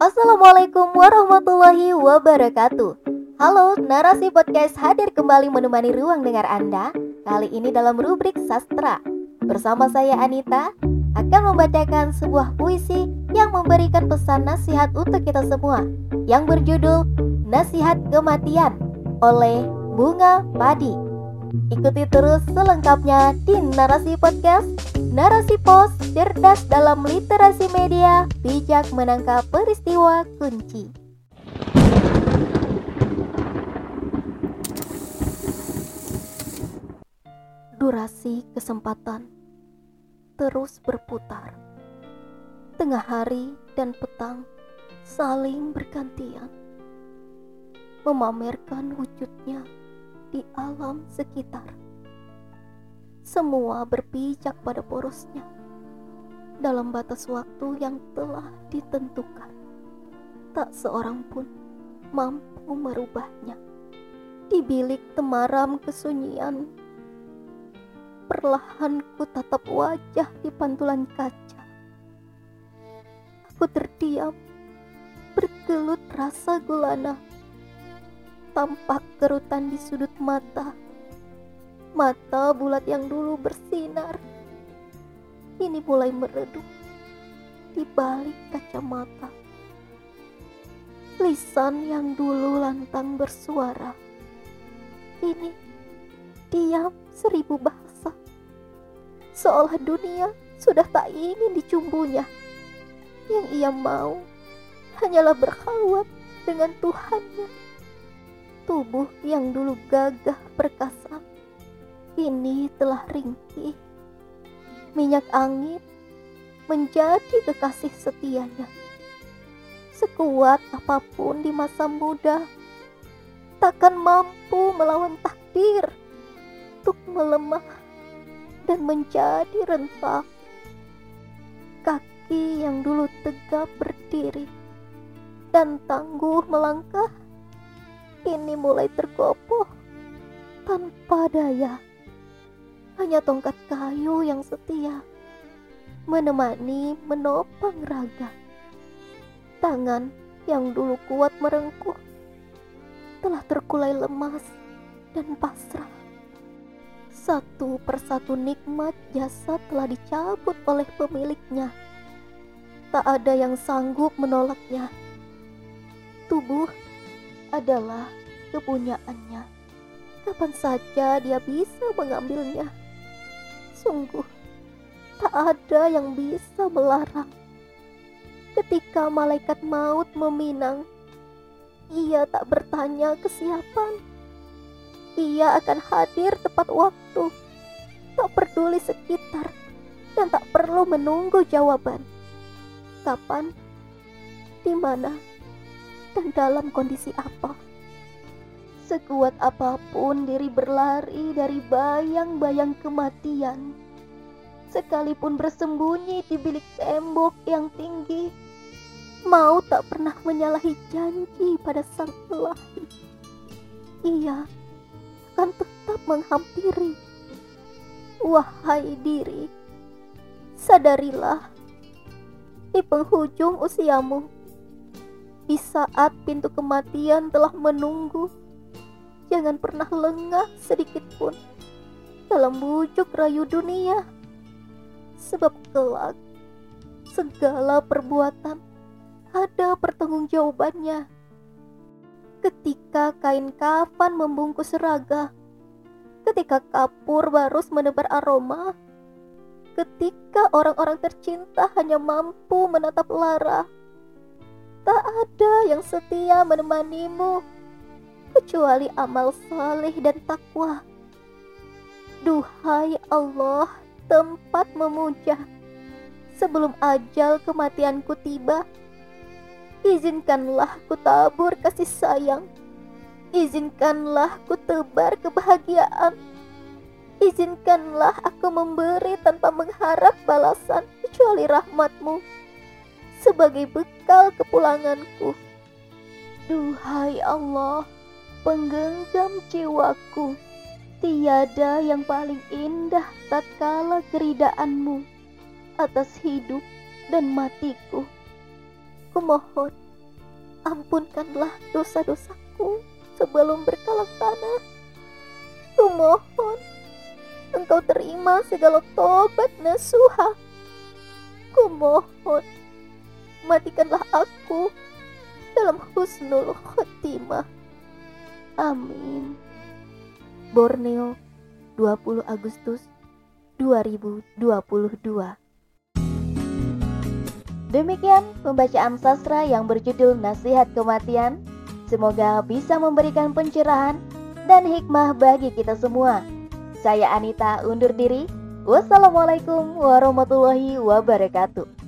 Assalamualaikum warahmatullahi wabarakatuh. Halo, narasi podcast hadir kembali menemani ruang dengar Anda. Kali ini dalam rubrik sastra. Bersama saya Anita akan membacakan sebuah puisi yang memberikan pesan nasihat untuk kita semua yang berjudul Nasihat Kematian oleh Bunga Padi. Ikuti terus selengkapnya di Narasi Podcast Narasi Pos, cerdas dalam literasi media, bijak menangkap peristiwa kunci. Durasi kesempatan terus berputar. Tengah hari dan petang saling bergantian. Memamerkan wujudnya di alam sekitar semua berpijak pada porosnya dalam batas waktu yang telah ditentukan. Tak seorang pun mampu merubahnya. Di bilik temaram kesunyian, perlahan ku tatap wajah di pantulan kaca. Aku terdiam, bergelut rasa gulana, tampak kerutan di sudut mata Mata bulat yang dulu bersinar ini mulai meredup di balik kacamata. Lisan yang dulu lantang bersuara ini diam seribu bahasa. Seolah dunia sudah tak ingin dicumbunya. Yang ia mau hanyalah berkhawat dengan Tuhannya. Tubuh yang dulu gagah perkasa kini telah ringkih. Minyak angin menjadi kekasih setianya. Sekuat apa pun di masa muda, takkan mampu melawan takdir untuk melemah dan menjadi rentak. Kaki yang dulu tegap berdiri dan tangguh melangkah, kini mulai tergopoh tanpa daya hanya tongkat kayu yang setia menemani menopang raga. Tangan yang dulu kuat merengkuh telah terkulai lemas dan pasrah. Satu persatu nikmat jasa telah dicabut oleh pemiliknya. Tak ada yang sanggup menolaknya. Tubuh adalah kepunyaannya. Kapan saja dia bisa mengambilnya. Sungguh, tak ada yang bisa melarang. Ketika malaikat maut meminang, ia tak bertanya kesiapan. Ia akan hadir tepat waktu, tak peduli sekitar, dan tak perlu menunggu jawaban. Kapan, di mana, dan dalam kondisi apa. Sekuat apa pun diri berlari dari bayang-bayang kematian, sekalipun bersembunyi di bilik tembok yang tinggi, mau tak pernah menyalahi janji pada sang Ilahi. Ia akan tetap menghampiri. Wahai diri, sadarilah di penghujung usiamu, di saat pintu kematian telah menunggu Jangan pernah lengah sedikit pun dalam bujuk rayu dunia. Sebab kelak segala perbuatan ada pertanggungjawabannya. Ketika kain kafan membungkus raga, ketika kapur barus menebar aroma, ketika orang-orang tercinta hanya mampu menatap lara, tak ada yang setia menemanimu kecuali amal saleh dan takwa. Duhai Allah, tempat memuja. Sebelum ajal kematianku tiba, izinkanlah ku tabur kasih sayang. Izinkanlah ku tebar kebahagiaan. Izinkanlah aku memberi tanpa mengharap balasan kecuali rahmatmu sebagai bekal kepulanganku. Duhai Allah, penggenggam jiwaku. Tiada yang paling indah tatkala keridaanmu atas hidup dan matiku. Kumohon Ampunkanlah dosa-dosaku sebelum berkalak tanah. Kumohon, engkau terima segala tobat nasuha. Kumohon, matikanlah aku dalam husnul khotimah. Amin. Borneo, 20 Agustus 2022 Demikian pembacaan sastra yang berjudul Nasihat Kematian. Semoga bisa memberikan pencerahan dan hikmah bagi kita semua. Saya Anita undur diri. Wassalamualaikum warahmatullahi wabarakatuh.